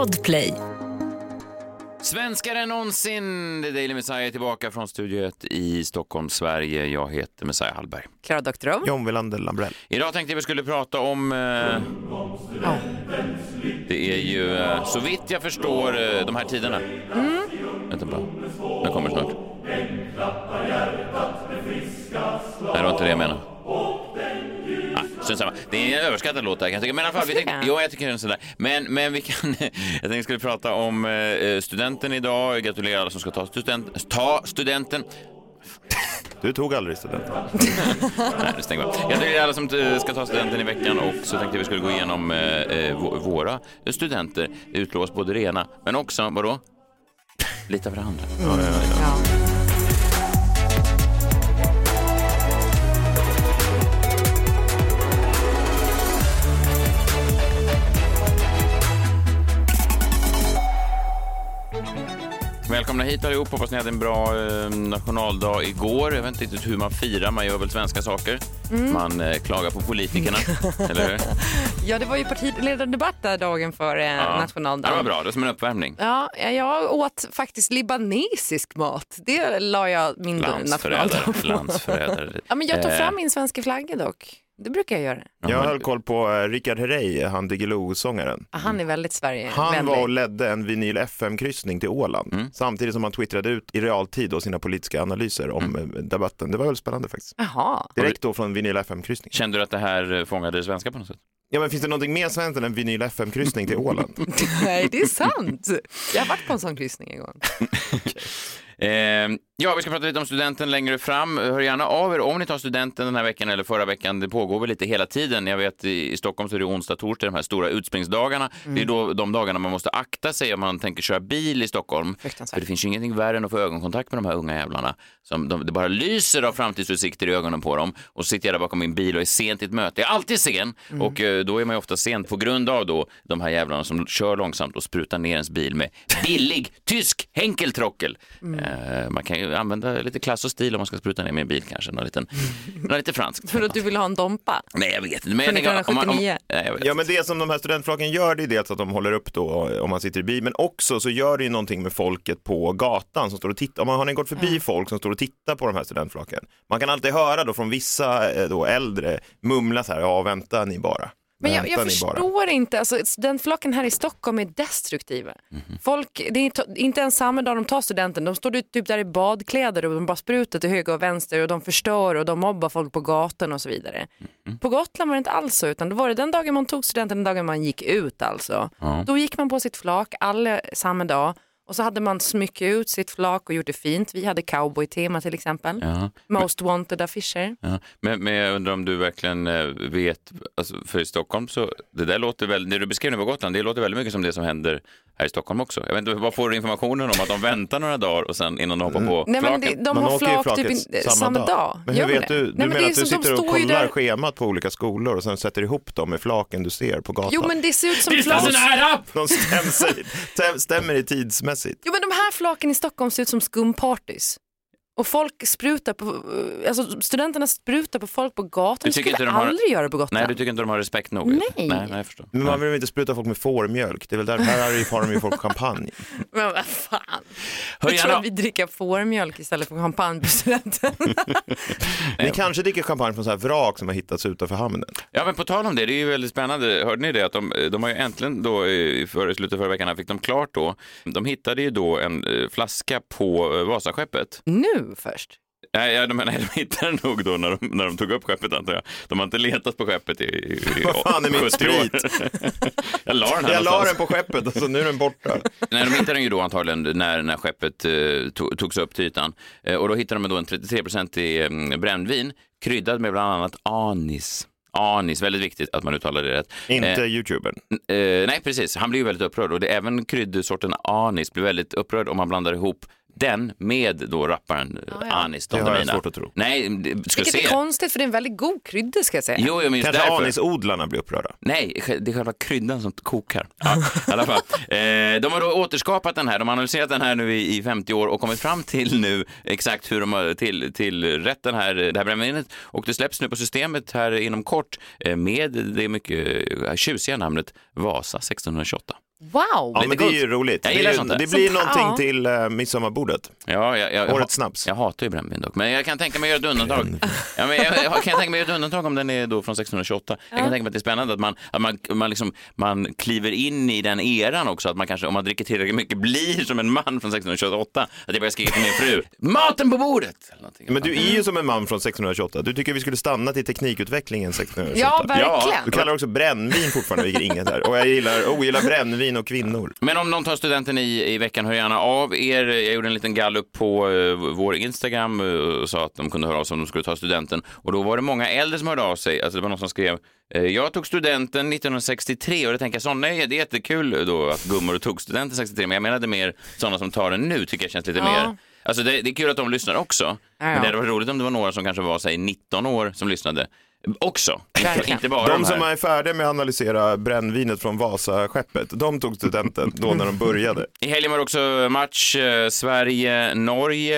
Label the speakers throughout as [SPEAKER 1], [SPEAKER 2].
[SPEAKER 1] Podplay.
[SPEAKER 2] Svenskare än någonsin. The Daily Messiah är tillbaka från Studio 1 i Stockholm, Sverige. Jag heter Messiah Hallberg.
[SPEAKER 3] Klara Doktorow.
[SPEAKER 4] John Wilander Lambrell.
[SPEAKER 2] Idag tänkte vi skulle prata om... Eh, det är ju, eh, så vitt jag förstår, eh, de här tiderna. Mm. Vänta bara. Den kommer snart. Nej, det var inte det jag menade. Strunt samma. Det är en överskattad låt där kan jag tycka. Men i alla fall, vi tänkte, jo, jag tycker den är sådär. Men, men vi kan, jag tänkte vi skulle prata om eh, studenten idag. Gratulerar alla som ska ta, student, ta studenten.
[SPEAKER 4] Du tog aldrig studenten.
[SPEAKER 2] Nej, det stänger bara. Gratulerar alla som eh, ska ta studenten i veckan och så tänkte vi skulle gå igenom eh, eh, vå- våra studenter. Det utlovas både det ena, men också, vadå? Lita varandra.
[SPEAKER 3] Ja.
[SPEAKER 2] Välkomna hit allihop. Hoppas ni hade en bra eh, nationaldag igår. Jag vet inte riktigt hur man firar. Man gör väl svenska saker. Man eh, klagar på politikerna, eller hur?
[SPEAKER 3] ja, det var ju partiledardebatt där dagen före
[SPEAKER 2] Ja. Det
[SPEAKER 3] nationaldagen.
[SPEAKER 2] var bra. Det är som en uppvärmning.
[SPEAKER 3] Ja, jag åt faktiskt libanesisk mat. Det la jag min nationaldag på.
[SPEAKER 2] Landsförrädare.
[SPEAKER 3] Ja, men jag tog
[SPEAKER 2] Eh,
[SPEAKER 3] fram min svenska flagga dock. Det brukar jag göra.
[SPEAKER 4] Jag höll koll på eh, Richard Herrey, han Diggiloo-sångaren.
[SPEAKER 3] Ah, Han är väldigt Sverigevänlig.
[SPEAKER 4] Han var och ledde en vinyl FM-kryssning till Åland
[SPEAKER 2] Mm.
[SPEAKER 4] samtidigt som han twittrade ut i realtid då sina politiska analyser om
[SPEAKER 2] Mm.
[SPEAKER 4] eh, debatten. Det var väldigt spännande faktiskt.
[SPEAKER 3] Jaha.
[SPEAKER 4] Direkt då från vinyl FM-kryssning.
[SPEAKER 2] Kände du att det här eh, fångade det svenska på något sätt?
[SPEAKER 4] Ja men finns det någonting mer svenskt än en vinyl FM-kryssning till Åland?
[SPEAKER 3] Nej, det är sant. Jag har varit på en sån kryssning en gång.
[SPEAKER 2] Eh, ja, vi ska prata lite om studenten längre fram. Hör gärna av er om ni tar studenten den här veckan eller förra veckan. Det pågår väl lite hela tiden. Jag vet i, i Stockholm så är det onsdag, torsdag, de här stora utspringsdagarna. Det är då de dagarna man måste akta sig om man tänker köra bil i Stockholm. För det finns ju ingenting värre än att få ögonkontakt med de här unga jävlarna. Som de, det bara lyser av framtidsutsikter i ögonen på dem. Och så sitter jag där bakom min bil och är sent till ett möte. Jag är alltid sen. Och eh, då är man ju ofta sent på grund av då de här jävlarna som kör långsamt och sprutar ner ens bil med billig tysk henkeltrockel. Eh, man kan ju använda lite klass och stil om man ska spruta ner med en bil kanske. Någon liten, någon lite franskt.
[SPEAKER 3] För att du vill ha en dompa.
[SPEAKER 2] Nej, jag vet inte. Men
[SPEAKER 3] Från
[SPEAKER 2] jag tänker, om man, om,
[SPEAKER 3] 1979.
[SPEAKER 2] nej, jag vet.
[SPEAKER 4] Ja men det som de här studentflaken gör det är dels att de håller upp då eh, om man sitter i bil men också så gör det ju någonting med folket på gatan som står och tittar. Om man har gått förbi folk som står och tittar på de här studentflaken. Man kan alltid höra då från vissa eh, då äldre mumla så här, ja vänta ni bara.
[SPEAKER 3] Men jag, jag förstår inte, alltså, studentflocken här i Stockholm är destruktiva. Folk, det är inte- ens samma dag de tar studenten, de står typ där i badkläder och de bara sprutar till höger och vänster och de förstör och de mobbar folk på gatan och så vidare. På Gotland var det inte alls så, utan då var det den dagen man tog studenten, den dagen man gick ut alltså.
[SPEAKER 2] Ja.
[SPEAKER 3] Då gick man på sitt flak alla samma dag och så hade man smyckat ut sitt flak och gjort det fint. Vi hade cowboy-tema till exempel.
[SPEAKER 2] Ja.
[SPEAKER 3] Most wanted affischer.
[SPEAKER 2] Ja, men, men jag undrar om du verkligen eh, vet, alltså för i Stockholm så, det där låter väl, det du beskrev nu på Gotland, det låter väldigt mycket som det som händer här i Stockholm också. Jag vet inte, vad får du informationen om att de väntar några dagar och sen innan de hoppar på
[SPEAKER 3] Nej, men
[SPEAKER 2] flaken?
[SPEAKER 3] det, de
[SPEAKER 4] Man
[SPEAKER 3] har
[SPEAKER 4] åker ju
[SPEAKER 3] flak
[SPEAKER 4] flaket
[SPEAKER 3] typ in, samma, dag.
[SPEAKER 4] Men hur vet
[SPEAKER 3] det?
[SPEAKER 4] du? Du
[SPEAKER 3] Nej, men
[SPEAKER 4] menar
[SPEAKER 3] det är
[SPEAKER 4] att du sitter och kollar
[SPEAKER 3] där-
[SPEAKER 4] schemat på olika skolor och sen sätter ihop dem med flaken du ser på gatan?
[SPEAKER 3] Jo men det ser ut som
[SPEAKER 2] Det är
[SPEAKER 3] flak.
[SPEAKER 2] nära!
[SPEAKER 4] De stämmer, stäm- stämmer i tidsmässigt.
[SPEAKER 3] Jo men de här flaken i Stockholm ser ut som skumpartys. Och folk sprutar på, alltså studenterna sprutar på folk på gatan.
[SPEAKER 2] Du tycker inte de har-
[SPEAKER 3] aldrig göra det på Gotland.
[SPEAKER 2] Nej, du tycker inte de har respekt nog?
[SPEAKER 3] Nej.
[SPEAKER 2] nej, nej jag förstår.
[SPEAKER 4] Men man vill väl inte spruta folk med fårmjölk? Det är väl där, här är ju- har de ju folk champagne.
[SPEAKER 3] Men vad fan.
[SPEAKER 2] Hör
[SPEAKER 3] Jag tror att vi dricker fårmjölk istället för champagne på studenten.
[SPEAKER 4] Ni kanske dricker champagne från så här vrak som har hittats utanför hamnen.
[SPEAKER 2] ja men på tal om det, det är ju väldigt spännande. Hörde ni det att de, de har ju äntligen då i för, slutet av förra veckan fick de klart då. De hittade ju då en eh, flaska på eh, Vasaskeppet.
[SPEAKER 3] nu först.
[SPEAKER 2] Nej, ja, de, nej, de hittade nog då när de, när de tog upp skeppet antar jag. De har inte letat på skeppet i, i, i
[SPEAKER 4] Vad fan är min
[SPEAKER 2] 70 år. jag la den här
[SPEAKER 4] Jag la den på skeppet och så nu är den borta.
[SPEAKER 2] Nej, de hittade den ju då antagligen när, när skeppet eh, to, togs upp till ytan. Eh, och då hittade de då en 33-procentig eh, brännvin kryddad med bland annat anis. Anis, väldigt viktigt att man uttalar det rätt.
[SPEAKER 4] Inte
[SPEAKER 2] Eh,
[SPEAKER 4] youtubern.
[SPEAKER 2] Eh, nej, precis. Han blir ju väldigt upprörd och det, även kryddsorten anis blir väldigt upprörd om man blandar ihop den med då rapparen
[SPEAKER 3] Ja, ja.
[SPEAKER 2] Anis
[SPEAKER 4] Det
[SPEAKER 2] Don
[SPEAKER 4] har jag svårt att tro.
[SPEAKER 2] Nej, det- ska
[SPEAKER 3] Vilket
[SPEAKER 2] se.
[SPEAKER 3] är konstigt för det är en väldigt god krydda ska jag säga.
[SPEAKER 2] Jo, jag minns
[SPEAKER 4] Kanske
[SPEAKER 2] därför.
[SPEAKER 4] anisodlarna blir upprörda.
[SPEAKER 2] Nej, det är själva kryddan som kokar. Ja, i alla fall. Eh, de har då återskapat den här, de har analyserat den här nu i, i 50 år och kommit fram till nu exakt hur de har till, till rätt den här, det här brännvinet. Och det släpps nu på systemet här inom kort eh, med det mycket tjusiga namnet Vasa 1628.
[SPEAKER 3] Wow!
[SPEAKER 4] Ja, men det är ju roligt.
[SPEAKER 2] Jag
[SPEAKER 4] Det,
[SPEAKER 2] gillar sånt där.
[SPEAKER 4] det blir
[SPEAKER 3] Sånt-
[SPEAKER 4] någonting
[SPEAKER 3] ja.
[SPEAKER 4] till uh, midsommarbordet.
[SPEAKER 2] Ja, jag, jag,
[SPEAKER 4] Årets snaps.
[SPEAKER 2] Jag hatar ju brännvin dock, men jag kan tänka mig att göra ett undantag. Ja, men jag, jag kan tänka mig att göra ett undantag om den är då från 1628. Jag kan tänka mig att det är spännande att man, att man, man, liksom, man kliver in i den eran också, att man kanske, om man dricker tillräckligt mycket, blir som en man från 1628. Att jag börjar skrika till min fru, maten på bordet!
[SPEAKER 4] Men du är ju som en man från 1628. Du tycker vi skulle stanna till teknikutvecklingen 1628.
[SPEAKER 3] Ja, verkligen.
[SPEAKER 4] Du kallar också brännvin fortfarande, vilket inget är. Och jag gillar, ogillar brännvin och kvinnor.
[SPEAKER 2] Men om någon tar studenten i, i veckan, hör gärna av er. Jag gjorde en liten gallup på eh, vår Instagram eh, och sa att de kunde höra av sig om de skulle ta studenten. Och då var det många äldre som hörde av sig. Alltså det var någon som skrev eh, jag tog studenten 1963 och då tänker jag så, nej det är jättekul då att gummor tog studenten 63 men jag menade mer sådana som tar den nu tycker jag känns lite
[SPEAKER 3] Ja.
[SPEAKER 2] mer Alltså det, det är kul att de lyssnar också, men det hade varit roligt om det var några som kanske var säg 19 år som lyssnade också. Inte, inte bara
[SPEAKER 4] De
[SPEAKER 2] de,
[SPEAKER 4] som är färdiga med att analysera brännvinet från Vasaskeppet, de tog studenten då när de började.
[SPEAKER 2] I helgen var det också match. eh, Sverige-Norge.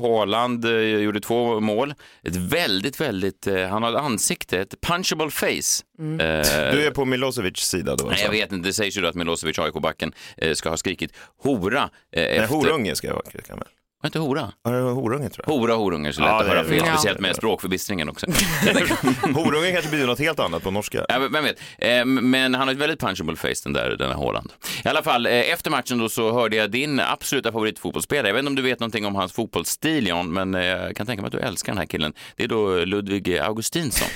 [SPEAKER 2] Haaland eh, gjorde två mål. Ett väldigt, väldigt... eh, Han har ett ansikte, ett punchable face.
[SPEAKER 3] Mm.
[SPEAKER 2] Eh,
[SPEAKER 4] Du är på Milosevics sida då?
[SPEAKER 2] Nej, jag vet inte. Det sägs ju då att Milosevic, AIK-backen, eh, ska ha skrikit hora. eh,
[SPEAKER 4] Nej,
[SPEAKER 2] efter...
[SPEAKER 4] horunge ska jag vara. Kan väl.
[SPEAKER 2] Var inte hora?
[SPEAKER 4] Ja, det var horunge tror jag.
[SPEAKER 2] Hora, horunge så lätt
[SPEAKER 4] Ja,
[SPEAKER 2] att
[SPEAKER 4] det
[SPEAKER 2] höra
[SPEAKER 4] är-
[SPEAKER 2] fel.
[SPEAKER 3] ja.
[SPEAKER 2] Speciellt med språkförbistringen också.
[SPEAKER 4] Horunge kanske betyder något helt annat på norska.
[SPEAKER 2] Ja, vem vet. Eh, Men han har ett väldigt punchable face den där, den här Haaland. I alla fall, eh, efter matchen då så hörde jag din absoluta favoritfotbollsspelare. Jag vet inte om du vet någonting om hans fotbollsstil, Jan, men eh, jag kan tänka mig att du älskar den här killen. Det är då Ludvig Augustinsson.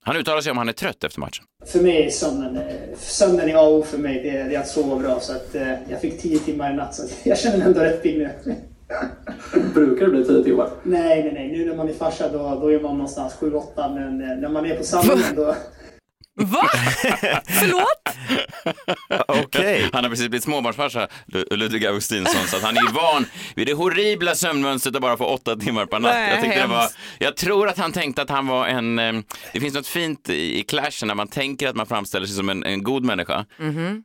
[SPEAKER 2] Han uttalar sig om han är trött efter matchen.
[SPEAKER 1] För mig är sömnen, eh, sömnen är A och för mig. Det är, det är att sova bra. Så att, eh, jag fick 10 timmar i natt så jag känner mig ändå rätt pigg nu.
[SPEAKER 5] Brukar det bli tio timmar?
[SPEAKER 1] nej, nej, nej. Nu när man är farsa då, då är man någonstans 7-8. Men eh, när man är på samlingen då...
[SPEAKER 3] Va? Förlåt?
[SPEAKER 4] Okej.
[SPEAKER 2] Han har precis blivit småbarnsfarsa, Lu- Ludvig Augustinsson, så att han är van vid det horribla sömnmönstret att bara få åtta timmar per natt.
[SPEAKER 3] Nej,
[SPEAKER 2] jag, tyckte det var, jag tror att han tänkte att han var en... Det finns något fint i, i clashen när man tänker att man framställer sig som en, en god människa,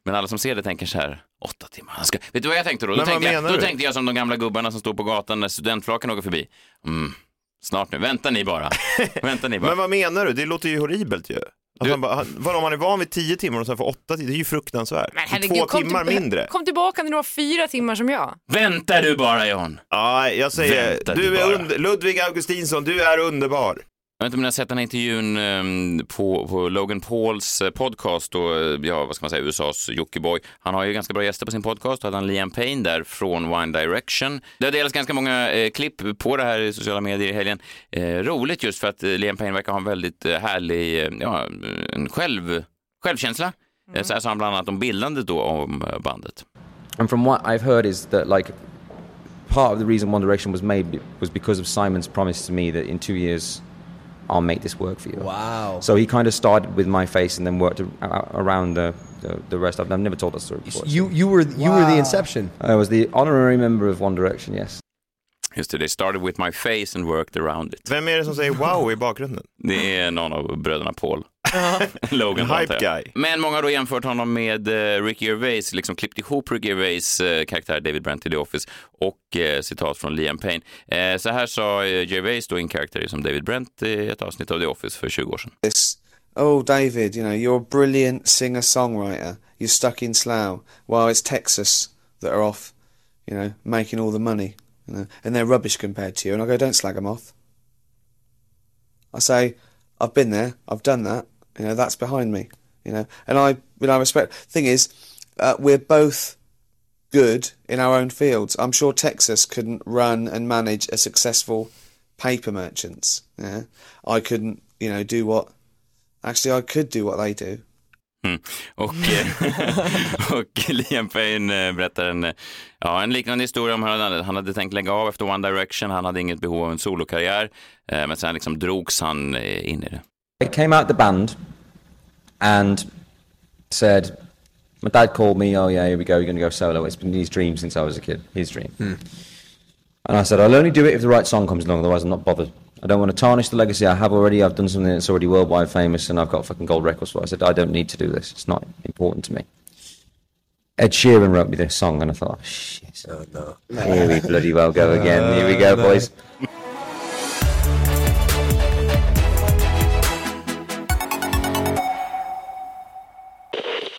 [SPEAKER 2] men alla som ser det tänker så här, åtta timmar, han ska... Vet du vad jag tänkte då? Då, tänkte jag, då
[SPEAKER 4] du?
[SPEAKER 2] tänkte jag som de gamla gubbarna som står på gatan när studentflaken åker förbi. Mm, snart nu, vänta ni bara. vänta ni bara.
[SPEAKER 4] Men vad menar du? Det låter ju horribelt ju. Att
[SPEAKER 2] Du-
[SPEAKER 4] han bara, han, vadå, om man är van vid 10 timmar och sen får 8 timmar, det är ju fruktansvärt.
[SPEAKER 3] Men herregud,
[SPEAKER 4] Två
[SPEAKER 3] kom
[SPEAKER 4] timmar
[SPEAKER 3] till-
[SPEAKER 4] mindre.
[SPEAKER 3] Kom tillbaka när du har fyra timmar som jag.
[SPEAKER 2] Vänta du bara John.
[SPEAKER 4] Ja, jag säger,
[SPEAKER 2] Vänta
[SPEAKER 4] du
[SPEAKER 2] du
[SPEAKER 4] är under, Ludvig Augustinsson, du är underbar.
[SPEAKER 2] Jag vet inte om ni har sett den här intervjun ehm, på, på Logan Pauls eh, podcast och eh, ja, vad ska man säga, USAs Jockiboi. Han har ju ganska bra gäster på sin podcast. Då hade han Liam Payne där från One Direction. Det har delats ganska många eh, klipp på det här i sociala medier i helgen. Eh, roligt just för att eh, Liam Payne verkar ha en väldigt härlig, ja, en själv, självkänsla. Mm. Så här sa han bland annat om bildandet då om bandet.
[SPEAKER 6] And from what I've heard is that like part of the reason One Direction was made was because of Simon's promise to me that in two years I'll make this work for you.
[SPEAKER 7] Wow.
[SPEAKER 6] So he kind of started with my face and then worked a- a- around the, the, the rest. I've, I've never told that story before.
[SPEAKER 7] You you were you were the inception.
[SPEAKER 6] I was the honorary member of One Direction. Yes.
[SPEAKER 2] Just det, they started with my face and worked around it.
[SPEAKER 4] Vem är det som säger wow i bakgrunden?
[SPEAKER 2] Det är någon av bröderna Paul. Logan
[SPEAKER 4] En hype guy.
[SPEAKER 2] Men många har då jämfört honom med eh, Ricky Gervais, liksom klippt ihop Ricky Gervais eh, karaktär David Brent i The Office och eh, citat från Liam Payne. Eh, så här sa eh, Gervais då en karaktär som David Brent i ett avsnitt av The Office för 20 år sedan.
[SPEAKER 8] this. Oh, David, you know, you're a brilliant singer songwriter. You're stuck in Slough. Well, it's Texas that are off, you know, making all the money. You know, and they're rubbish compared to you. And I go, don't slag them off. I say, I've been there. I've done that. You know, that's behind me. You know, and I, you know, I respect. Thing is, uh, we're both good in our own fields. I'm sure Texas couldn't run and manage a successful paper merchants. Yeah, I couldn't, you know, do what. Actually, I could do what they do.
[SPEAKER 2] Mm. Och, och Liam Payne eh, berättar en, eh, ja, en liknande historia om hur han hade, han hade tänkt lägga av efter One Direction. Han hade inget behov av en solokarriär, eh, men sen liksom drogs han in i det.
[SPEAKER 6] I came out the band and said, my dad called me, oh yeah, here we go, you're going to go solo. It's been his dream since I was a kid, his dream. Hmm. And I said, I'll only do it if the right song comes along, otherwise I'm not bothered. I don't want to tarnish the legacy I have already. I've done something that's already worldwide famous and I've got fucking gold records for it. I said, I don't need to do this. It's not important to me. Ed Sheeran wrote me this song and I thought, oh, shit. Oh, no. Here we bloody well go again. Here we go, oh, boys.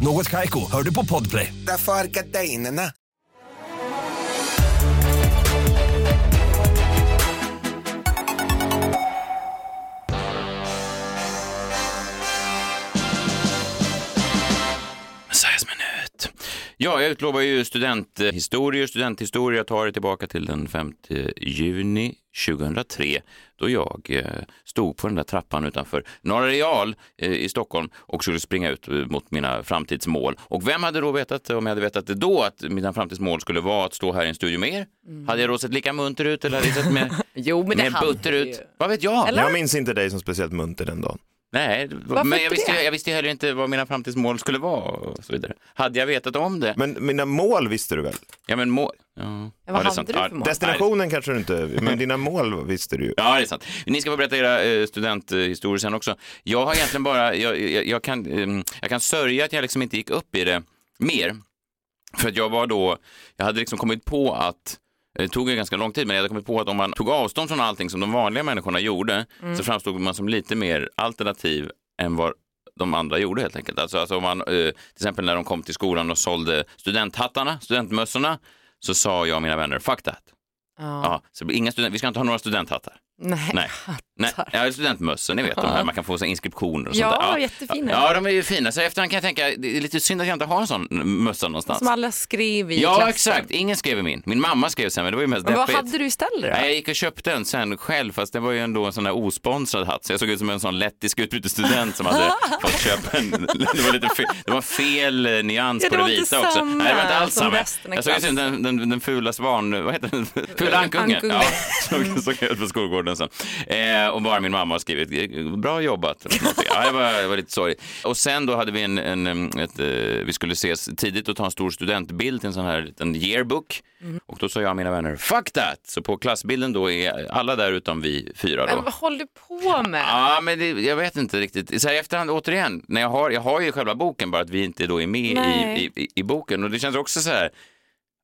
[SPEAKER 9] Något Kaiko, hör du på Podplay.
[SPEAKER 10] Därför är gardinerna.
[SPEAKER 2] Ja, jag utlovar ju studenthistorier. Jag tar det tillbaka till den 5 juni 2003 då jag eh, stod på den där trappan utanför Norra Real eh, i Stockholm och skulle springa ut eh, mot mina framtidsmål. Och vem hade då vetat, om jag hade vetat det då, att mina framtidsmål skulle vara att stå här i en studio med er? Hade jag då sett lika munter ut eller hade jag sett mer,
[SPEAKER 3] Jo, men det
[SPEAKER 2] mer butter
[SPEAKER 3] du
[SPEAKER 2] ut?
[SPEAKER 3] ju.
[SPEAKER 2] Vad vet jag?
[SPEAKER 3] Eller?
[SPEAKER 4] Jag minns inte dig som speciellt munter den dagen.
[SPEAKER 2] Nej,
[SPEAKER 3] Varför
[SPEAKER 2] men jag visste, jag visste heller inte vad mina framtidsmål skulle vara och så vidare. Hade jag vetat om det?
[SPEAKER 4] Men mina mål visste du väl?
[SPEAKER 2] Ja, men mål... Ja,
[SPEAKER 3] Ja,
[SPEAKER 2] Ja,
[SPEAKER 3] vad
[SPEAKER 2] är
[SPEAKER 3] hade
[SPEAKER 2] sant.
[SPEAKER 3] du
[SPEAKER 2] Ja,
[SPEAKER 3] för mål?
[SPEAKER 4] Destinationen kanske du inte, men dina mål visste du ju.
[SPEAKER 2] Ja, det är sant. Ni ska få berätta era eh, studenthistorier sen också. Jag har egentligen bara, jag, jag, jag, kan, ehm, jag kan sörja att jag liksom inte gick upp i det mer. För att jag var då, jag hade liksom kommit på att det tog ju ganska lång tid, men jag hade kommit på att om man tog avstånd från allting som de vanliga människorna gjorde
[SPEAKER 3] Mm.
[SPEAKER 2] så framstod man som lite mer alternativ än vad de andra gjorde helt enkelt. Alltså, alltså om man, eh, till exempel när de kom till skolan och sålde studenthattarna, studentmössorna, så sa jag och mina vänner, fuck that.
[SPEAKER 3] Ja.
[SPEAKER 2] Ja, så inga student, vi ska inte ha några studenthattar.
[SPEAKER 3] Nej.
[SPEAKER 2] Nej. Nej, ja, studentmössor, ni vet de här, man kan få så här inskriptioner och
[SPEAKER 3] Ja,
[SPEAKER 2] sånt där.
[SPEAKER 3] jättefina.
[SPEAKER 2] Ja, de är ju fina. Så efterhand kan jag tänka, det är lite synd att jag inte har en sån mössa någonstans.
[SPEAKER 3] Som alla skrev i
[SPEAKER 2] Ja,
[SPEAKER 3] klassen.
[SPEAKER 2] exakt. Ingen skrev i min. Min mamma skrev sen, men det var ju mest
[SPEAKER 3] Men vad
[SPEAKER 2] deppigt.
[SPEAKER 3] hade du istället då?
[SPEAKER 2] Nej, jag gick och köpte en sen själv, fast det var ju ändå en sån där osponsrad hatt. Så jag såg ut som en sån lettisk utbytesstudent som hade fått köpa en. Det var, lite fel, det var fel eh, nyans
[SPEAKER 3] Ja,
[SPEAKER 2] på
[SPEAKER 3] det
[SPEAKER 2] det vita också.
[SPEAKER 3] samma
[SPEAKER 2] Nej, det var inte alls samma. Jag såg ut som den, den, den fula svan, vad heter den? Fula ankungen.
[SPEAKER 3] Ankungen.
[SPEAKER 2] Ja, såg, såg ut på skolgården sen. Eh, och bara min mamma har skrivit, bra jobbat. Ja, det, var, det var lite sorgligt. Och sen då hade vi en, en, ett, eh, vi skulle ses tidigt och ta en stor studentbild till en sån här liten yearbook. Och då sa jag och mina vänner, fuck that! Så på klassbilden då är alla där utom vi fyra
[SPEAKER 3] Men
[SPEAKER 2] då.
[SPEAKER 3] vad håller du på med?
[SPEAKER 2] Ja, men det, jag vet inte riktigt. Så här i efterhand, återigen, när jag har, jag har ju själva boken, bara att vi inte då är med i, i, i, i boken. Och det känns också så här,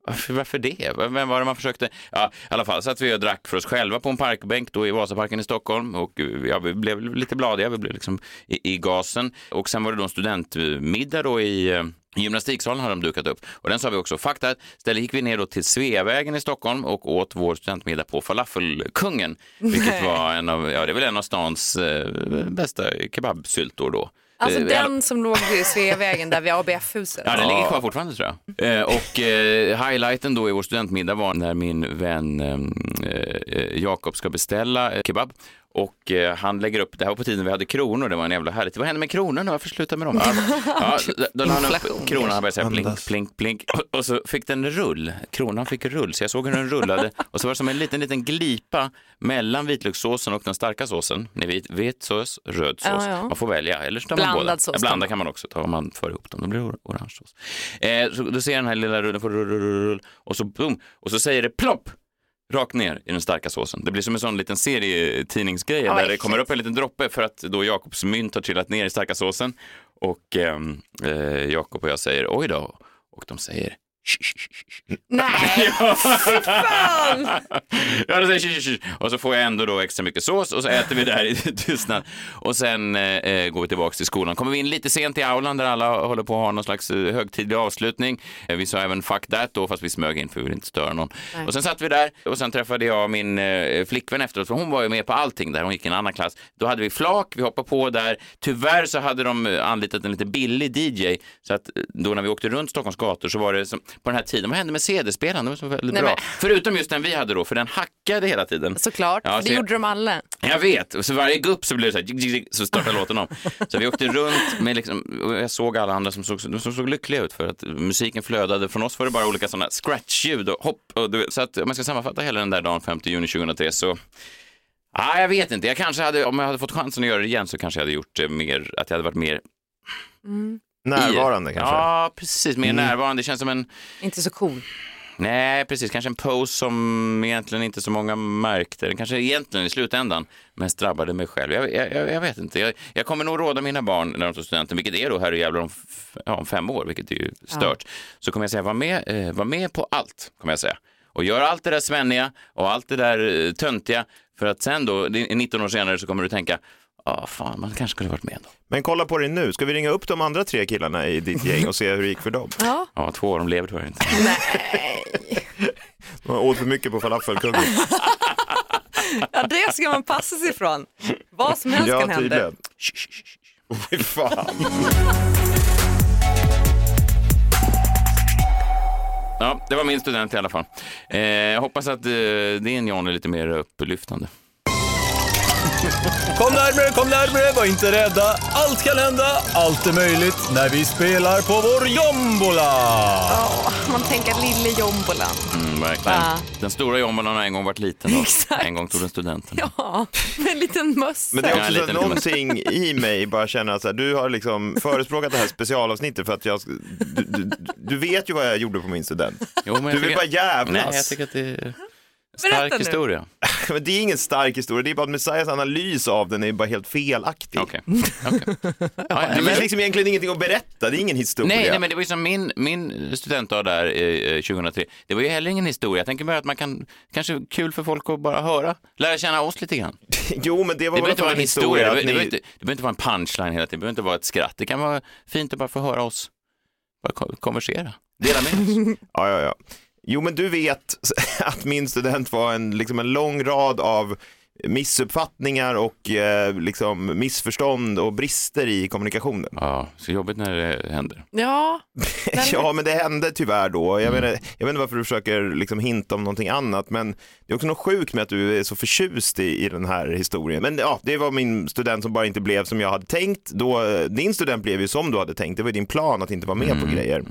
[SPEAKER 2] varför, varför det? Vem var det man försökte? Ja, i alla fall satt vi och drack för oss själva på en parkbänk då i Vasaparken i Stockholm och ja, vi blev lite bladiga, vi blev liksom i, i gasen. Och sen var det då en studentmiddag då i eh, gymnastiksalen hade de dukat upp och den sa vi också fuck that. Istället gick vi ner då till Sveavägen i Stockholm och åt vår studentmiddag på Falafelkungen, vilket var en av, ja det är väl en av stans eh, bästa kebabsyltor då.
[SPEAKER 3] Alltså
[SPEAKER 2] Eh,
[SPEAKER 3] den som låg vid Sveavägen där vid ABF-huset.
[SPEAKER 2] Ja, den ligger kvar fortfarande tror jag. Eh, och eh, highlighten då i vår studentmiddag var när min vän eh, eh, Jakob ska beställa eh, kebab. Och eh, han lägger upp, det här var på tiden vi hade kronor, det var en jävla härligt. Vad hände med kronorna? Varför slutar med dem? Ja, då- la han upp kronan, han började säga plink, plink, plink. Och, och så fick den rull, kronan fick rull, så jag såg hur den rullade. Och så var det som en liten, liten glipa mellan vitlökssåsen och den starka såsen. Ni vet, vit sås, röd sås.
[SPEAKER 3] Ja, ja.
[SPEAKER 2] Man får välja, eller så tar man
[SPEAKER 3] Blandad
[SPEAKER 2] båda.
[SPEAKER 3] sås
[SPEAKER 2] Ja, blanda kan man också ta om man för ihop dem. Då blir det or- orange sås. Eh, så då ser jag den här lilla rullen, får rull, rull, rull, rull, och så boom, och så säger det plopp rakt ner i den starka såsen. Det blir som en sån liten serietidningsgrej
[SPEAKER 3] Ja,
[SPEAKER 2] där det kommer upp en liten droppe för att då Jakobs mynt har trillat ner i starka såsen. Och ehm, eh, Jakob och jag säger oj då. Och de säger
[SPEAKER 3] Nej, fy fan!
[SPEAKER 2] Ja, då säger och så får jag ändå då extra mycket sås och så äter vi där i tystnad. Och sen eh, eh, går vi tillbaka till skolan. Kommer vi in lite sent i aulan där alla håller på att ha någon slags eh, högtidlig avslutning. Eh, vi sa även fuck that då, fast vi smög in för vi ville inte störa någon.
[SPEAKER 3] Nej.
[SPEAKER 2] Och sen satt vi där och sen träffade jag min eh, flickvän efteråt, för hon var ju med på allting där. Hon gick i en annan klass. Då hade vi flak, vi hoppade på där. Tyvärr så hade de anlitat en lite billig DJ, så att då när vi åkte runt Stockholms gator så var det som, på den här tiden, vad hände med CD-spelaren? Det var så väldigt
[SPEAKER 3] Nej,
[SPEAKER 2] bra.
[SPEAKER 3] men-
[SPEAKER 2] Förutom just den vi hade då, för den hackade hela tiden.
[SPEAKER 3] Såklart,
[SPEAKER 2] Ja,
[SPEAKER 3] det
[SPEAKER 2] så jag-
[SPEAKER 3] gjorde de alla.
[SPEAKER 2] Jag vet, och så varje gupp så blev det så här, så startade låten om. Så vi åkte runt med liksom, och jag såg alla andra som såg, de såg lyckliga ut för att musiken flödade. Från oss var det bara olika sådana scratch-ljud och hopp. Och så att om man ska sammanfatta hela den där dagen 5 juni 2003 så Ah, jag vet inte, jag kanske hade, om jag hade fått chansen att göra det igen så kanske jag hade gjort det mer, att jag hade varit mer
[SPEAKER 4] Närvarande kanske.
[SPEAKER 2] Ja, precis, mer
[SPEAKER 4] Mm.
[SPEAKER 2] närvarande. Det känns som en,
[SPEAKER 3] Inte så cool.
[SPEAKER 2] Nej, precis. Kanske en pose som egentligen inte så många märkte. Den kanske egentligen i slutändan mest drabbade mig själv. Jag, jag, jag, vet inte. Jag, jag kommer nog råda mina barn när de tar studenten, vilket är då här jävlar om, ja, om fem år, vilket är ju stört. Så kommer jag säga, var med, eh, var med på allt, kommer jag säga. Och gör allt det där svenniga och allt det där eh, töntiga. För att sen då, det är 19 år senare, så kommer du tänka, ja fan, man kanske skulle varit med då.
[SPEAKER 4] Men kolla på det nu, ska vi ringa upp de andra tre killarna i ditt gäng och se hur det gick för dem?
[SPEAKER 3] Ja.
[SPEAKER 2] Ja, två av dem lever tyvärr inte.
[SPEAKER 4] De åt för mycket på falafelkuggen.
[SPEAKER 3] ja, det ska man passa sig ifrån. Vad som helst
[SPEAKER 4] Ja,
[SPEAKER 3] kan hända.
[SPEAKER 4] tydligen. Fy fan.
[SPEAKER 2] Ja, det var min student i alla fall. Eh, jag hoppas att eh, din John är lite mer upplyftande.
[SPEAKER 11] Kom närmare, kom närmare, var inte rädda. Allt kan hända, allt är möjligt när vi spelar på vår jombola.
[SPEAKER 3] Ja, man tänker lille jombolan.
[SPEAKER 2] Mm, verkligen.
[SPEAKER 3] Va?
[SPEAKER 2] Den stora jombolan har en gång varit liten. Då.
[SPEAKER 3] Exakt.
[SPEAKER 2] En gång tog den studenten.
[SPEAKER 3] Ja, med en liten mössa.
[SPEAKER 4] Men det är
[SPEAKER 2] Ja,
[SPEAKER 4] också
[SPEAKER 2] lite,
[SPEAKER 4] så någonting i mig bara känner att så här, du har liksom förespråkat det här specialavsnittet för att jag, du, du, du vet ju vad jag gjorde på min student.
[SPEAKER 2] Jo,
[SPEAKER 4] Du vill bara jävlas.
[SPEAKER 2] Nej, jag tycker att det är en
[SPEAKER 3] Berätta
[SPEAKER 2] stark
[SPEAKER 3] nu.
[SPEAKER 4] Men det är ingen stark historia, det är bara att Messiahs analys av den är bara helt felaktig.
[SPEAKER 2] Okej. Okej. Ja, ja,
[SPEAKER 4] Det
[SPEAKER 2] men-
[SPEAKER 4] finns liksom egentligen ingenting att berätta, det är ingen historia.
[SPEAKER 2] Nej, nej, men det var ju som min, min studentdag där eh, 2003. Det var ju heller ingen historia. Jag tänker bara att man kan, kanske kul för folk att bara höra, lära känna oss lite grann.
[SPEAKER 4] Jo, men det
[SPEAKER 2] Det
[SPEAKER 4] var
[SPEAKER 2] behöver
[SPEAKER 4] väl
[SPEAKER 2] inte vara
[SPEAKER 4] en
[SPEAKER 2] historia, det
[SPEAKER 4] att
[SPEAKER 2] behöver, det, behöver inte, det behöver inte vara en punchline hela tiden, det behöver inte vara ett skratt. Det kan vara fint att bara få höra oss bara ko- konversera. Dela med oss.
[SPEAKER 4] Ja, ja, ja. Jo, men du vet att min student var en, liksom en lång rad av missuppfattningar och eh, liksom missförstånd och brister i kommunikationen.
[SPEAKER 2] Ja, så jobbigt när det händer.
[SPEAKER 3] Ja,
[SPEAKER 4] Ja, men det hände tyvärr då. Jag, menar, jag vet inte varför du försöker liksom hinta om någonting annat, men det är också något sjukt med att du är så förtjust i, i den här historien. Men ja, det var min student som bara inte blev som jag hade tänkt. Då, eh, din student blev ju som du hade tänkt. Det var ju din plan att inte vara med på grejer.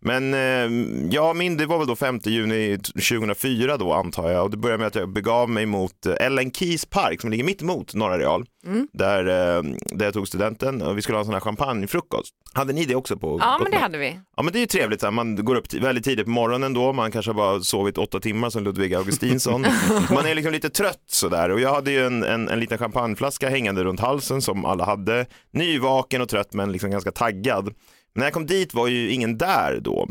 [SPEAKER 4] Men eh, ja, min, det var väl då 5 juni 2004 då antar jag och det började med att jag begav mig mot eh, Ellen Keys park som ligger mitt emot Norra Real. Där, eh, där jag tog studenten och vi skulle ha en sån här champagnefrukost. Hade ni det också på
[SPEAKER 3] ja men det hade vi.
[SPEAKER 4] Ja men det är ju trevligt, så här. man går upp väldigt tidigt på morgonen då, man kanske har bara sovit åtta timmar som Ludvig Augustinsson. man är liksom lite trött sådär och jag hade ju en, en, en liten champagneflaska hängande runt halsen som alla hade. Nyvaken och trött men liksom ganska taggad. Men när jag kom dit var ju ingen där då.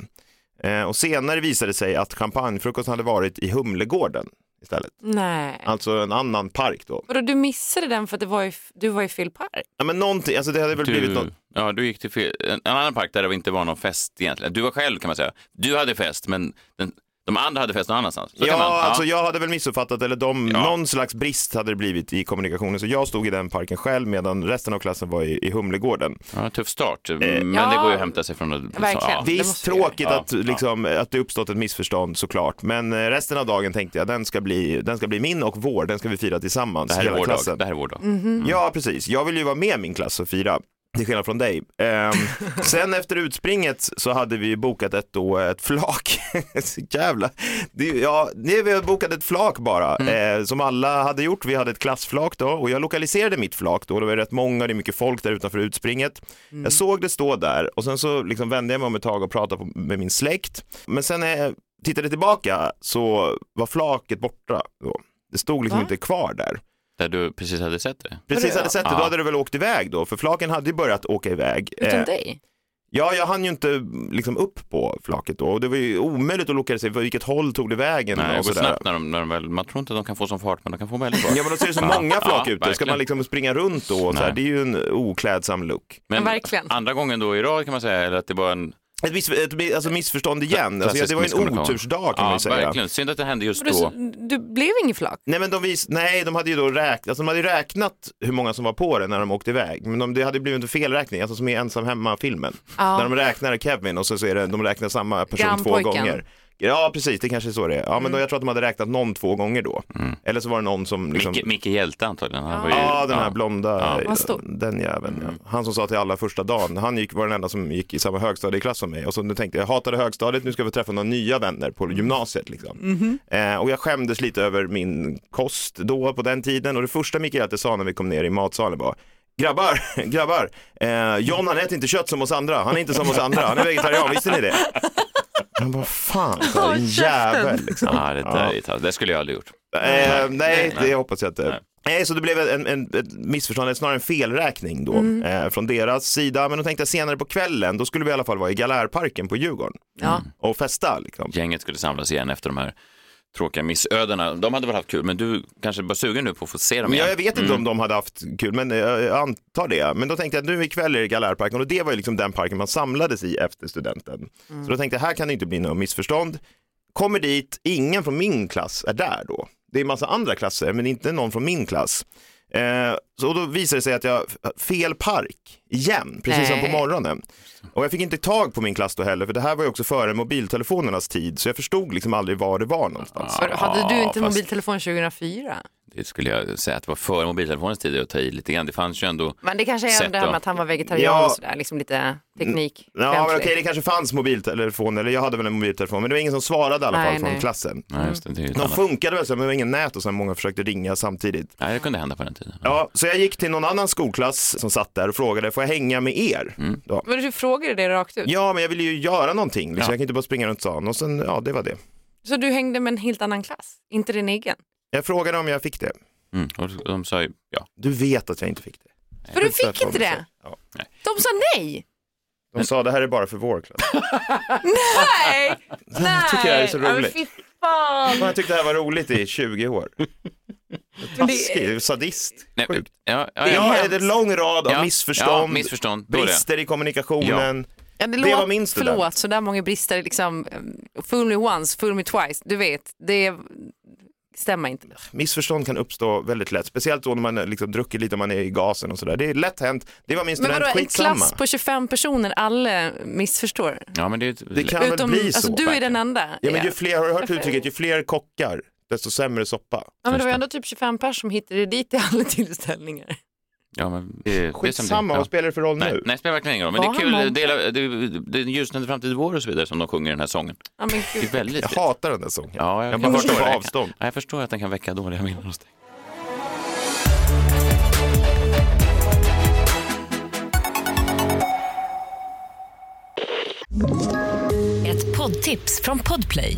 [SPEAKER 4] Eh, och senare visade det sig att champagnefrukosten hade varit i Humlegården istället.
[SPEAKER 3] Nej.
[SPEAKER 4] Alltså en annan park då.
[SPEAKER 3] Vadå, du missade den för att det var i, du var i fel park?
[SPEAKER 4] Ja men någonting, alltså det hade väl blivit
[SPEAKER 2] Du,
[SPEAKER 4] något.
[SPEAKER 2] ja, du gick till fel, en, en annan park där det inte var någon fest egentligen. Du var själv kan man säga. Du hade fest, men den, de andra hade fest någon annanstans. Så
[SPEAKER 4] Ja,
[SPEAKER 2] man,
[SPEAKER 4] alltså jag hade väl missuppfattat, eller de,
[SPEAKER 2] Ja.
[SPEAKER 4] någon slags brist hade det blivit i kommunikationen. Så jag stod i den parken själv medan resten av klassen var i, i Humlegården.
[SPEAKER 2] Ja, tuff start, men
[SPEAKER 3] Ja.
[SPEAKER 2] det går ju att hämta sig från... att-
[SPEAKER 3] Verkligen.
[SPEAKER 2] Ja.
[SPEAKER 3] Det
[SPEAKER 4] Visst, tråkigt
[SPEAKER 2] Ja,
[SPEAKER 4] att, liksom, att det uppstått ett missförstånd såklart. Men eh, resten av dagen tänkte jag, den ska bli, den ska bli min och vår. Den ska vi fira tillsammans,
[SPEAKER 2] Det här är vår
[SPEAKER 4] klassen.
[SPEAKER 2] dag. Det här är vår dag.
[SPEAKER 4] Ja, precis. Jag vill ju vara med min klass och fira. Till skillnad från dig. Ehm, sen efter utspringet så hade vi bokat ett, då, ett flak. jävla. Det, ja, nej, vi bokat ett flak bara. Eh, som alla hade gjort. Vi hade ett klassflak då och jag lokaliserade mitt flak då. Det var rätt många, det är mycket folk där utanför utspringet. Jag såg det stå där och sen så liksom vände jag mig om ett tag och pratade på, med min släkt. Men sen när jag tittade tillbaka så var flaket borta. Då. Det stod liksom
[SPEAKER 3] Va?
[SPEAKER 4] inte kvar där.
[SPEAKER 2] Där du precis hade sett det.
[SPEAKER 4] Precis hade sett det, då hade det väl åkt iväg då, för flaken hade ju börjat åka iväg.
[SPEAKER 3] Utan
[SPEAKER 4] Eh,
[SPEAKER 3] dig?
[SPEAKER 4] Ja, jag hann ju inte liksom upp på flaket då och det var ju omöjligt att lokalisera för vilket håll tog det vägen
[SPEAKER 2] Nej,
[SPEAKER 4] och sådär.
[SPEAKER 2] snabbt när de, när de väl, man tror inte att de kan få sån fart, men de kan få väldigt fart.
[SPEAKER 4] Ja men då ser det så många flak
[SPEAKER 2] Ja,
[SPEAKER 4] ute, ska
[SPEAKER 2] verkligen.
[SPEAKER 4] man liksom springa runt då och så här, det är ju en oklädsam look.
[SPEAKER 2] Men
[SPEAKER 3] Verkligen.
[SPEAKER 2] andra gången då i rad kan man säga, eller att det var en
[SPEAKER 4] Ett, miss, ett alltså missförstånd igen, alltså, det var en otursdag kan man
[SPEAKER 2] Ja,
[SPEAKER 4] ju säga.
[SPEAKER 2] verkligen. Synd att det hände just då.
[SPEAKER 3] Du blev ingen flak?
[SPEAKER 4] Nej men de vis, nej de hade ju då räknat, alltså de hade räknat hur många som var på det när de åkte iväg. Men de, det hade blivit en felräkning, alltså som i ensam hemma-filmen.
[SPEAKER 3] Ja.
[SPEAKER 4] När de räknar Kevin och så, så är det, de räknar samma person två gånger. Ja precis, det kanske är så det är. Ja men då, jag tror att de hade räknat någon två gånger då. Eller så var det någon som liksom...
[SPEAKER 2] Micke, Micke Hjälte antagligen. Han var ju,
[SPEAKER 4] Ja, den här blonda,
[SPEAKER 2] Ja.
[SPEAKER 3] Vad stor?
[SPEAKER 4] den jäveln. Ja. Han som sa till alla första dagen, han gick, var den enda som gick i samma högstadieklass som mig. Och så nu tänkte jag, jag hatade högstadiet, nu ska vi träffa några nya vänner på gymnasiet. Liksom. Eh, och jag skämdes lite över min kost då på den tiden. Och det första Mikael Hjälte sa när vi kom ner i matsalen var, Grabbar, grabbar, eh, John han äter inte kött som oss andra, han är inte som oss andra, han är vegetarian, visste ni det? Men vad fan,
[SPEAKER 3] käften.
[SPEAKER 4] jävel liksom.
[SPEAKER 2] Ja, det, där, är taskigt. det skulle jag aldrig gjort.
[SPEAKER 4] Eh, nej,
[SPEAKER 2] Nej.
[SPEAKER 4] det hoppas jag inte.
[SPEAKER 2] Nej.
[SPEAKER 4] Nej. så det blev en, en, ett missförstånd, snarare en felräkning då
[SPEAKER 3] Mm.
[SPEAKER 4] eh, från deras sida. Men då tänkte jag senare på kvällen, då skulle vi i alla fall vara i Galärparken på Djurgården
[SPEAKER 3] Ja.
[SPEAKER 4] och festa. Liksom.
[SPEAKER 2] Gänget skulle samlas igen efter de här tråkiga missödena. De hade väl haft kul, men du kanske bara sugen nu på att få se dem
[SPEAKER 4] Men
[SPEAKER 2] igen.
[SPEAKER 4] jag vet inte om de hade haft kul, men eh, jag antar det. Men då tänkte jag att nu ikväll är det Galärparken och det var ju liksom den parken man samlades i efter studenten. Så då tänkte jag, här kan det inte bli något missförstånd. Kommer dit, ingen från min klass är där då. Det är massa andra klasser, men inte någon från min klass. Eh, så då visade det sig att jag fel park igen, precis som på morgonen. Och jag fick inte tag på min klass då heller, för det här var ju också före mobiltelefonernas tid, så jag förstod liksom aldrig var det var någonstans.
[SPEAKER 3] För Hade du inte
[SPEAKER 2] fast-
[SPEAKER 3] mobiltelefon 2004?
[SPEAKER 2] Det skulle jag säga att det var före mobiltelefonens tid att ta i lite grann. Det fanns ju ändå
[SPEAKER 3] Men det kanske är det här med att han var vegetarian
[SPEAKER 4] Ja.
[SPEAKER 3] och sådär, liksom lite teknik.
[SPEAKER 4] Ja, men okej, det kanske fanns mobiltelefon, eller jag hade väl en mobiltelefon, men det var ingen som svarade i alla
[SPEAKER 3] Nej,
[SPEAKER 4] fall från
[SPEAKER 3] nej.
[SPEAKER 4] klassen.
[SPEAKER 2] Nej, just det, det är ju ett
[SPEAKER 4] De funkade väl så, men det var ingen nät och så många försökte ringa samtidigt.
[SPEAKER 2] Nej, det kunde hända på den tiden.
[SPEAKER 4] Ja, så jag gick till någon annan skolklass som satt där och frågade, får jag hänga med er?
[SPEAKER 2] Mm.
[SPEAKER 4] Då.
[SPEAKER 3] Men du frågade det rakt ut?
[SPEAKER 4] Ja, men jag ville ju göra någonting, liksom.
[SPEAKER 2] Ja.
[SPEAKER 4] jag kan inte bara springa runt stan. Och sen, ja, det var det.
[SPEAKER 3] Så du hängde med en helt annan klass? Inte din egen?
[SPEAKER 4] Jag frågade om jag fick det.
[SPEAKER 2] Mm. Och de sa ju ja.
[SPEAKER 4] Du vet att jag inte fick det.
[SPEAKER 3] För du fick inte det?
[SPEAKER 4] Ja.
[SPEAKER 3] De sa nej!
[SPEAKER 4] De sa, det här är bara för vår klass.
[SPEAKER 3] Nej! Nej!
[SPEAKER 4] tycker jag är så
[SPEAKER 3] Ja,
[SPEAKER 4] roligt.
[SPEAKER 3] Fy fan!
[SPEAKER 4] Jag tyckte det här var roligt i 20 år.
[SPEAKER 3] Det-
[SPEAKER 4] Taskig, sadist.
[SPEAKER 2] Nej,
[SPEAKER 4] Sjukt.
[SPEAKER 2] ja, ja,
[SPEAKER 3] Det är
[SPEAKER 2] ja.
[SPEAKER 4] Ja, det är en lång rad av
[SPEAKER 2] Ja,
[SPEAKER 4] missförstånd,
[SPEAKER 2] ja, missförstånd. Är det.
[SPEAKER 4] brister i kommunikationen.
[SPEAKER 3] Ja, det,
[SPEAKER 4] Det
[SPEAKER 3] låter,
[SPEAKER 4] var min student.
[SPEAKER 3] Förlåt, så där många brister. Liksom, fool me once, fool me twice. Du vet, det stämmer inte.
[SPEAKER 4] Missförstånd kan uppstå väldigt lätt, speciellt då när man eh, liksom druckit lite, man är i gasen och sådär. Det är lätt hänt. Det var min
[SPEAKER 3] Men
[SPEAKER 4] student,
[SPEAKER 3] vadå, en
[SPEAKER 4] skitsamma.
[SPEAKER 3] klass på 25 personer, alla missförstår?
[SPEAKER 2] ja, men det,
[SPEAKER 4] Det kan
[SPEAKER 3] Utom,
[SPEAKER 4] väl bli
[SPEAKER 3] alltså,
[SPEAKER 4] så.
[SPEAKER 3] du är den enda.
[SPEAKER 4] Ja, men ju fler, har du hört uttrycket, ju fler kockar, desto sämre soppa.
[SPEAKER 3] Ja, men det var ändå typ 25 personer som hittade dit i alla tillställningar.
[SPEAKER 2] Ja, men det, det är som
[SPEAKER 4] Skitsamma, vad spelar det för roll
[SPEAKER 2] Nej,
[SPEAKER 4] nu?
[SPEAKER 2] nej, det spelar verkligen ingen roll. Men det är kul, dela, det, det är ljusnande framtid vår och så vidare som de sjunger i den här sången.
[SPEAKER 3] Ja, men
[SPEAKER 2] Det är väldigt
[SPEAKER 4] Jag hatar den där sången.
[SPEAKER 2] Ja, jag,
[SPEAKER 4] jag bara
[SPEAKER 2] förstår
[SPEAKER 4] på
[SPEAKER 2] det.
[SPEAKER 4] avstånd.
[SPEAKER 2] Ja, jag förstår att den kan väcka dåliga minnen hos dig.
[SPEAKER 12] Ett poddtips från Podplay.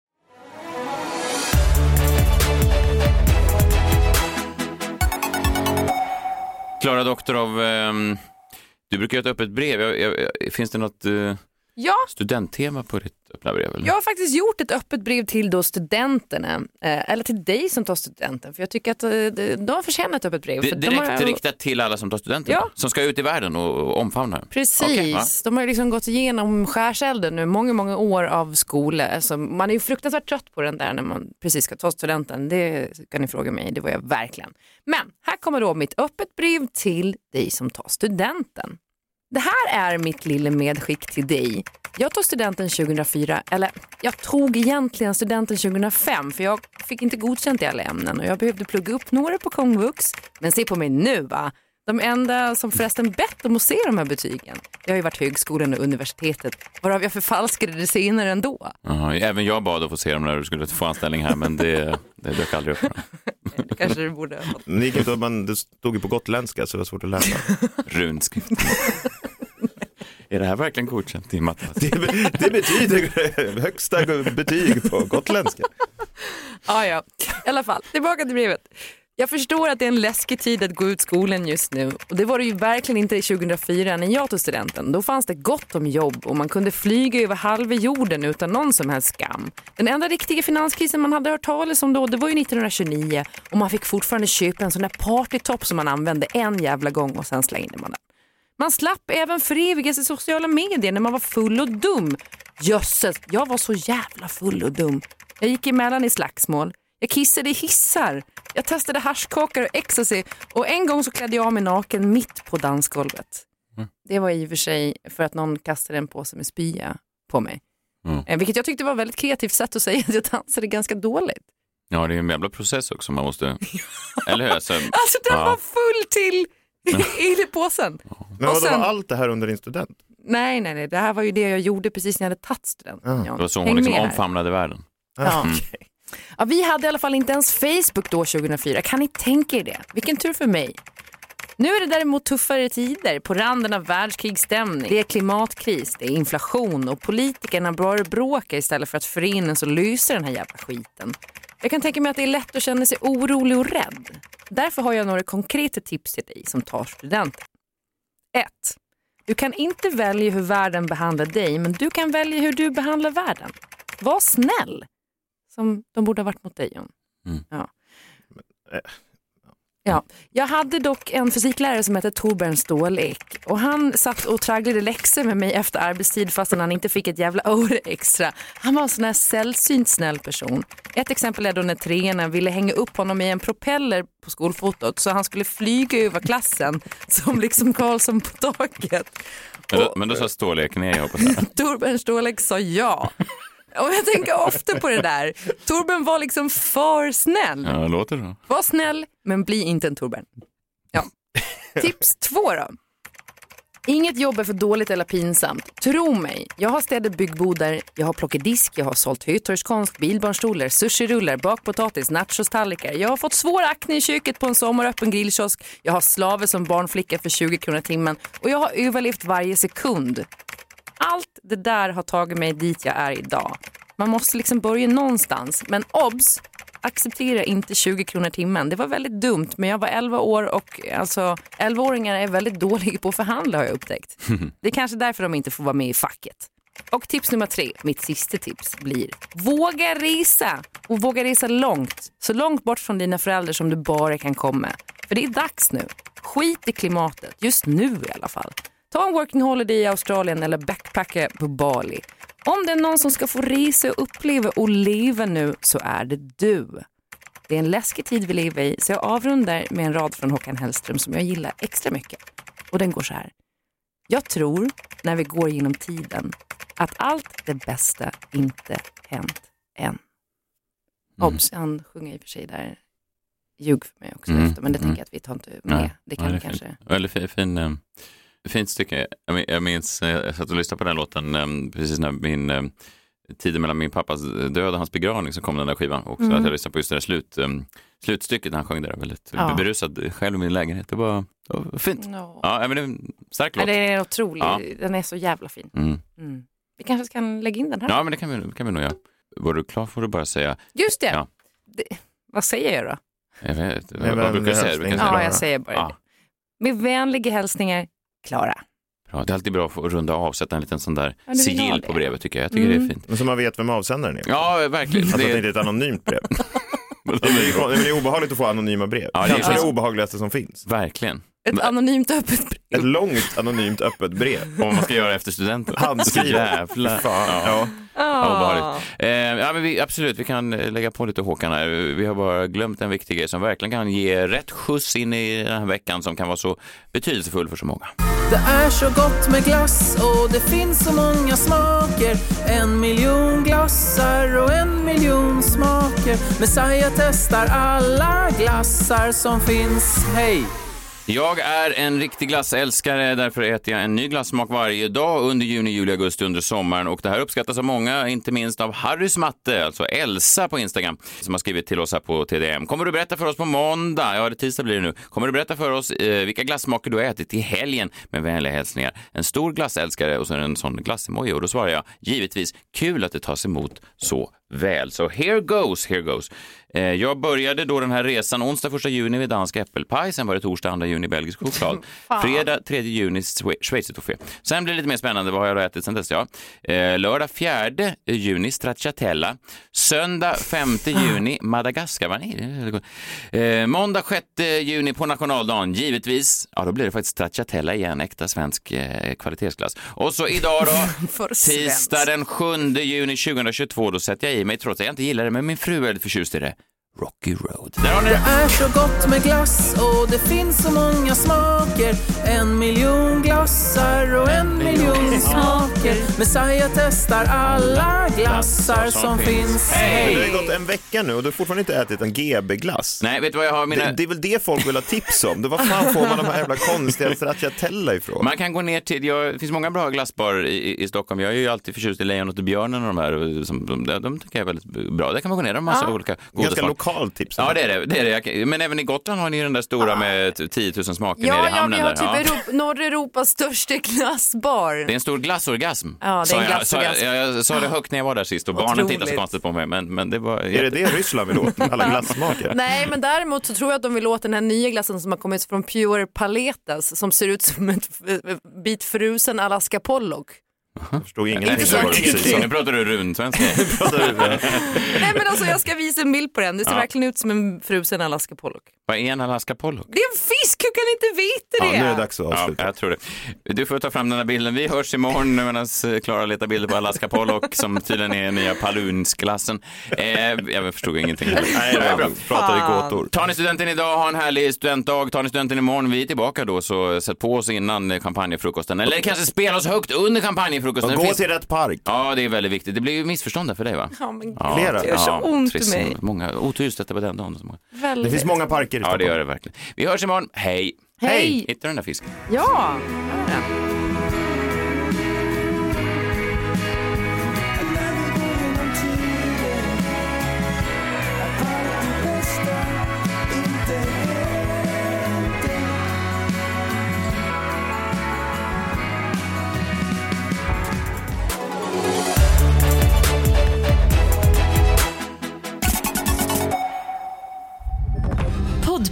[SPEAKER 2] Klara Doktorov, ehm, du brukar göra ett öppet brev. Jag, jag, finns det något eh,
[SPEAKER 3] Ja,
[SPEAKER 2] studenttema på ditt öppna brev? Eller?
[SPEAKER 3] jag har faktiskt gjort ett öppet brev till då studenterna, eh, eller till dig som tar studenten, för jag tycker att eh, de förtjänar ett öppet brev. De
[SPEAKER 2] direkt
[SPEAKER 3] har-
[SPEAKER 2] riktat till alla som tar studenten?
[SPEAKER 3] Ja.
[SPEAKER 2] Som ska ut i världen och, och omfamna?
[SPEAKER 3] Precis,
[SPEAKER 2] va?
[SPEAKER 3] de har liksom gått igenom skärselden nu, många, många år av skola. Alltså, man är ju fruktansvärt trött på den där när man precis ska ta studenten. Det kan ni fråga mig, det var jag verkligen. Men här kommer då mitt öppet brev till dig som tar studenten. Det här är mitt lilla medskick till dig. Jag tog studenten 2004, eller jag tog egentligen studenten 2005 för jag fick inte godkänt i alla ämnen och jag behövde plugga upp några på komvux. Men se på mig nu va. De enda som förresten bett om att se de här betygen, det har ju varit högskolan och universitetet, varav jag förfalskade det senare ändå.
[SPEAKER 2] Jaha, även jag bad att få se dem när du skulle få anställning här, men det, det dök aldrig upp.
[SPEAKER 3] Det kanske du borde ha fått.
[SPEAKER 4] Men det gick inte, att man, det stod ju på gotländska så det var svårt att läsa.
[SPEAKER 2] Runskrift. Är det här verkligen godkänt i matte?
[SPEAKER 4] Det, det betyder högsta betyg på gotländska.
[SPEAKER 3] Ja, ja. I alla fall, tillbaka till brevet. Jag förstår att det är en läskig tid att gå ut skolan just nu och det var det ju verkligen inte 2004 när jag tog studenten. Då fanns det gott om jobb och man kunde flyga över halva jorden utan någon som helst skam. Den enda riktiga finanskrisen man hade hört talas om då, det var ju 1929 och man fick fortfarande köpa en sån där partytopp som man använde en jävla gång och sen slängde man den. Man slapp även förevigas i sociala medier när man var full och dum. Jösses, jag var så jävla full och dum. Jag gick emellan i slagsmål. Jag kissade i hissar. Jag testade haschkakor och ecstasy och en gång så klädde jag av mig naken mitt på dansgolvet. Det var i och för sig för att någon kastade en påse med spya på mig.
[SPEAKER 2] Mm.
[SPEAKER 3] Eh, Vilket jag tyckte var ett väldigt kreativt sätt att säga att jag dansade ganska dåligt.
[SPEAKER 2] Ja, det är en jävla process också man måste... Eller hur? Alltså,
[SPEAKER 3] Alltså den
[SPEAKER 2] ja.
[SPEAKER 3] var full till i påsen.
[SPEAKER 4] Men vadå,
[SPEAKER 3] sen-
[SPEAKER 4] var allt det här under din student?
[SPEAKER 3] Nej, nej, nej, det här var ju det jag gjorde precis när jag hade tagit studenten.
[SPEAKER 2] Det var så hon liksom omfamnade världen.
[SPEAKER 3] Ja.
[SPEAKER 2] Mm.
[SPEAKER 3] Ja, vi hade i alla fall inte ens Facebook då 2004. Kan ni tänka er det? Vilken tur för mig. Nu är det däremot tuffare tider, på randen av världskrigsstämning. Det är klimatkris, det är inflation och politikerna bara bråkar istället för att förenas så lyser den här jävla skiten. Jag kan tänka mig att det är lätt att känna sig orolig och rädd. Därför har jag några konkreta tips till dig som tar studenten. 1. Du kan inte välja hur världen behandlar dig, men du kan välja hur du behandlar världen. Var snäll, som de borde ha varit mot dig John.
[SPEAKER 2] Mm.
[SPEAKER 3] Ja. Ja, jag hade dock en fysiklärare som hette Torbjörn Stålek och han satt och tragglade läxor med mig efter arbetstid fastän han inte fick ett jävla öre extra. Han var en sån här sällsynt snäll person. Ett exempel är då när treorna ville hänga upp honom i en propeller på skolfotot så han skulle flyga över klassen som liksom Karlsson på taket.
[SPEAKER 2] Men då, men då sa storlek nej, jag hoppas jag.
[SPEAKER 3] Torbjörn Stålek sa ja. Och jag tänker ofta på det där. Torbjörn var liksom för snäll.
[SPEAKER 2] Ja, låter så.
[SPEAKER 3] Var snäll, men bli inte en Torbjörn. Ja. Tips två då. Inget jobb är för dåligt eller pinsamt. Tro mig, jag har städat byggbodar, jag har plockat disk, jag har sålt hötorgskonst, bilbarnstolar, sushirullar, bakpotatis, nachostallrikar. Jag har fått svår akne i köket på en sommaröppen grillkiosk. Jag har slaver som barnflicka för 20 kronor timmen och jag har överlevt varje sekund. Allt det där har tagit mig dit jag är idag. Man måste liksom börja någonstans. Men obs! Acceptera inte 20 kronor timmen. Det var väldigt dumt, men jag var 11 år och alltså 11-åringar är väldigt dåliga på att förhandla har jag upptäckt. Det är kanske därför de inte får vara med i facket. Och tips nummer tre, mitt sista tips, blir våga resa och våga resa långt. Så långt bort från dina föräldrar som du bara kan komma. För det är dags nu. Skit i klimatet, just nu i alla fall. Ta en working holiday i Australien eller backpacka på Bali. Om det är någon som ska få resa och uppleva och leva nu så är det du. Det är en läskig tid vi lever i så jag avrundar med en rad från Håkan Hellström som jag gillar extra mycket. Och den går så här. Jag tror, när vi går genom tiden, att allt det bästa inte hänt än. Obs, han sjunger i och för sig där ljug för mig också
[SPEAKER 2] Mm,
[SPEAKER 3] efter, men det
[SPEAKER 2] mm.
[SPEAKER 3] tänker jag att vi tar inte med.
[SPEAKER 2] Nej,
[SPEAKER 3] Det
[SPEAKER 2] ja,
[SPEAKER 3] kan
[SPEAKER 2] är
[SPEAKER 3] kanske...
[SPEAKER 2] Fint. Väldigt fin, fin, eh, fint stycke. Jag min- Jag minns, eh, jag satt och lyssnade på den låten eh, precis när min eh, tiden mellan min pappas död och hans begravning så kom den där skivan. Och
[SPEAKER 3] Mm.
[SPEAKER 2] att jag lyssnade på just det där slut, eh, slutstycket när han sjöng det där väldigt
[SPEAKER 3] Ja.
[SPEAKER 2] berusad själv i min lägenhet. Det var, det var fint.
[SPEAKER 3] Ja.
[SPEAKER 2] Ja, men det är en stark
[SPEAKER 3] Ja,
[SPEAKER 2] låt.
[SPEAKER 3] det är otroligt,
[SPEAKER 2] Ja.
[SPEAKER 3] den är så jävla fin.
[SPEAKER 2] Mm.
[SPEAKER 3] Mm. Vi kanske kan lägga in den här.
[SPEAKER 2] Ja, men det kan vi, kan vi nog göra. Var du klar får du bara säga.
[SPEAKER 3] Just det.
[SPEAKER 2] Ja.
[SPEAKER 3] det. Vad säger jag då?
[SPEAKER 2] Jag vet,
[SPEAKER 4] är
[SPEAKER 2] vad, brukar du säga?
[SPEAKER 3] Ja, jag säger bara
[SPEAKER 2] Ja.
[SPEAKER 3] det. Med vänliga hälsningar, Klara.
[SPEAKER 2] Det är alltid bra att runda av, sätta en liten sån där
[SPEAKER 3] Ja,
[SPEAKER 2] sigill
[SPEAKER 3] det.
[SPEAKER 2] på brevet tycker jag. Jag tycker det är
[SPEAKER 3] Mm.
[SPEAKER 2] fint.
[SPEAKER 4] Men så man vet vem avsändaren är.
[SPEAKER 2] Ja, verkligen.
[SPEAKER 4] Alltså att det
[SPEAKER 2] Det-
[SPEAKER 4] inte är ett anonymt brev. det, är, det är obehagligt att få anonyma brev.
[SPEAKER 2] Ja, det är-
[SPEAKER 4] Kanske det obehagligaste som finns.
[SPEAKER 2] Verkligen.
[SPEAKER 3] Ett anonymt öppet brev.
[SPEAKER 4] Ett långt anonymt öppet brev.
[SPEAKER 2] Vad man ska göra efter studenten.
[SPEAKER 4] Handskrivet.
[SPEAKER 2] Jävlar.
[SPEAKER 4] Fan, ja.
[SPEAKER 2] Ja, obehagligt. Eh, ja, men vi, absolut, vi kan eh, lägga på lite Håkan här. Vi har bara glömt en viktig grej som verkligen kan ge rätt skjuts in i den här veckan som kan vara så betydelsefull för så många.
[SPEAKER 13] Det är så gott med glass och det finns så många smaker En miljon glassar och en miljon smaker Messiah testar alla glassar som finns, hej!
[SPEAKER 2] Jag är en riktig glassälskare, därför äter jag en ny glassmak varje dag under juni, juli, augusti under sommaren och det här uppskattas av många, inte minst av Harrys matte, alltså Elsa på Instagram, som har skrivit till oss här på TDM. Kommer du berätta för oss på måndag, ja det tisdag blir det nu, kommer du berätta för oss eh, vilka glassmaker du har ätit i helgen med vänliga hälsningar. En stor glassälskare och så en sån glassemoji och då svarar jag givetvis kul att det tas emot så väl. Så here goes, here goes. Eh, Jag började då den här resan onsdag 1 juni vid dansk äppelpaj, sen var det torsdag 2 juni belgisk choklad, fredag 3 juni schwe- schweizertoffé. Sen blir det lite mer spännande, vad har jag ätit sen dess? Ja. Eh, lördag 4 juni stracciatella, söndag 5 juni Madagaskar-vanilj. Eh, måndag 6 juni på nationaldagen, givetvis, ja då blir det faktiskt stracciatella igen, äkta svensk kvalitetsglass. Och så idag då, tisdag den 7 juni 2022, då sätter jag i mig, trots att jag inte gillar det, men min fru är väldigt förtjust i det. Rocky Road. Där har ni
[SPEAKER 13] Det
[SPEAKER 2] det.
[SPEAKER 13] är så gott med glass och det finns så många smaker En miljon glassar och en miljon smaker Messiah testar alla glassar som finns
[SPEAKER 4] Men Det har gått en vecka nu och du har fortfarande inte ätit en GB-glass.
[SPEAKER 2] Nej, vet du vad jag har mina...
[SPEAKER 4] Det, det är väl det folk vill ha tips om. Det, vad fan får man de här jävla konstiga stracciatella ifrån?
[SPEAKER 2] Man kan gå ner till, jag, det finns många bra glassbarer i, i, Stockholm. Jag är ju alltid förtjust i Lejonet och björnen och de här. Som, de, de, tycker jag är väldigt bra. Där kan man gå ner, de har massa
[SPEAKER 4] Ja.
[SPEAKER 2] olika goda
[SPEAKER 4] Ganska
[SPEAKER 2] smaker.
[SPEAKER 4] Lokalt tips.
[SPEAKER 2] Ja, det är det. det, är det. Jag- Men även i Gotland har ni den där stora med t- 10 000 smaker nere
[SPEAKER 3] Ja,
[SPEAKER 2] i
[SPEAKER 3] ja, vi
[SPEAKER 2] hamnen.
[SPEAKER 3] har
[SPEAKER 2] där.
[SPEAKER 3] typ
[SPEAKER 2] Ja.
[SPEAKER 3] Europ- norra Europas största glassbar.
[SPEAKER 2] Det är en stor glassorgasm.
[SPEAKER 3] Ja, det är en
[SPEAKER 2] jag,
[SPEAKER 3] glassorgasm.
[SPEAKER 2] sa, jag, jag sa det högt när jag var där sist och barnen
[SPEAKER 3] Otroligt.
[SPEAKER 2] tittade så konstigt på mig. Men, men det var...
[SPEAKER 4] Är det det Ryssland vill åt? Alla glassmaker?
[SPEAKER 3] Nej, men däremot så tror jag att de vill åt den här nya glassen som har kommit från Pure Paletas som ser ut som en f- bit frusen Alaska Pollock.
[SPEAKER 4] Jag förstod
[SPEAKER 3] Inte
[SPEAKER 4] ingenting.
[SPEAKER 3] så mycket.
[SPEAKER 2] Nu pratar du runsvenska.
[SPEAKER 3] Nej men alltså jag ska visa en bild på den. Det ser
[SPEAKER 2] Ja.
[SPEAKER 3] verkligen ut som en frusen Alaska Pollock.
[SPEAKER 2] Vad är en Alaska Pollock?
[SPEAKER 3] Det är en fisk, hur kan ni inte veta det?
[SPEAKER 4] dags att
[SPEAKER 2] Ja, jag tror det. Du får ta fram den här bilden. Vi hörs imorgon medan Klara letar bilder på Alaska Pollock som tydligen är nya Palunsklassen. Eh, jag förstod ingenting. Nej, det var bra.
[SPEAKER 4] Pratade
[SPEAKER 3] Fan.
[SPEAKER 4] gåtor.
[SPEAKER 2] Tar ni studenten idag, ha en härlig studentdag. Tar ni studenten imorgon, vi är tillbaka då, så sätt på oss innan champagnefrukosten. Eller kanske spela oss högt under champagnefrukosten. Det
[SPEAKER 4] gå
[SPEAKER 2] finns-
[SPEAKER 4] till rätt park.
[SPEAKER 2] Ja, det är väldigt viktigt. Det blir ju missförstånd där för dig va?
[SPEAKER 3] Ja, men
[SPEAKER 2] Ja,
[SPEAKER 4] Flera.
[SPEAKER 3] det gör så ont i
[SPEAKER 2] trist.
[SPEAKER 3] mig.
[SPEAKER 2] Många, otur detta på den dagen. Så många.
[SPEAKER 3] Väldigt.
[SPEAKER 4] Det finns många parker i
[SPEAKER 2] Ja, det
[SPEAKER 4] Stockholm.
[SPEAKER 2] gör det verkligen. Vi hörs imorgon. Hej!
[SPEAKER 3] Hej.
[SPEAKER 2] Hittar du den där fisken?
[SPEAKER 3] Ja, ja.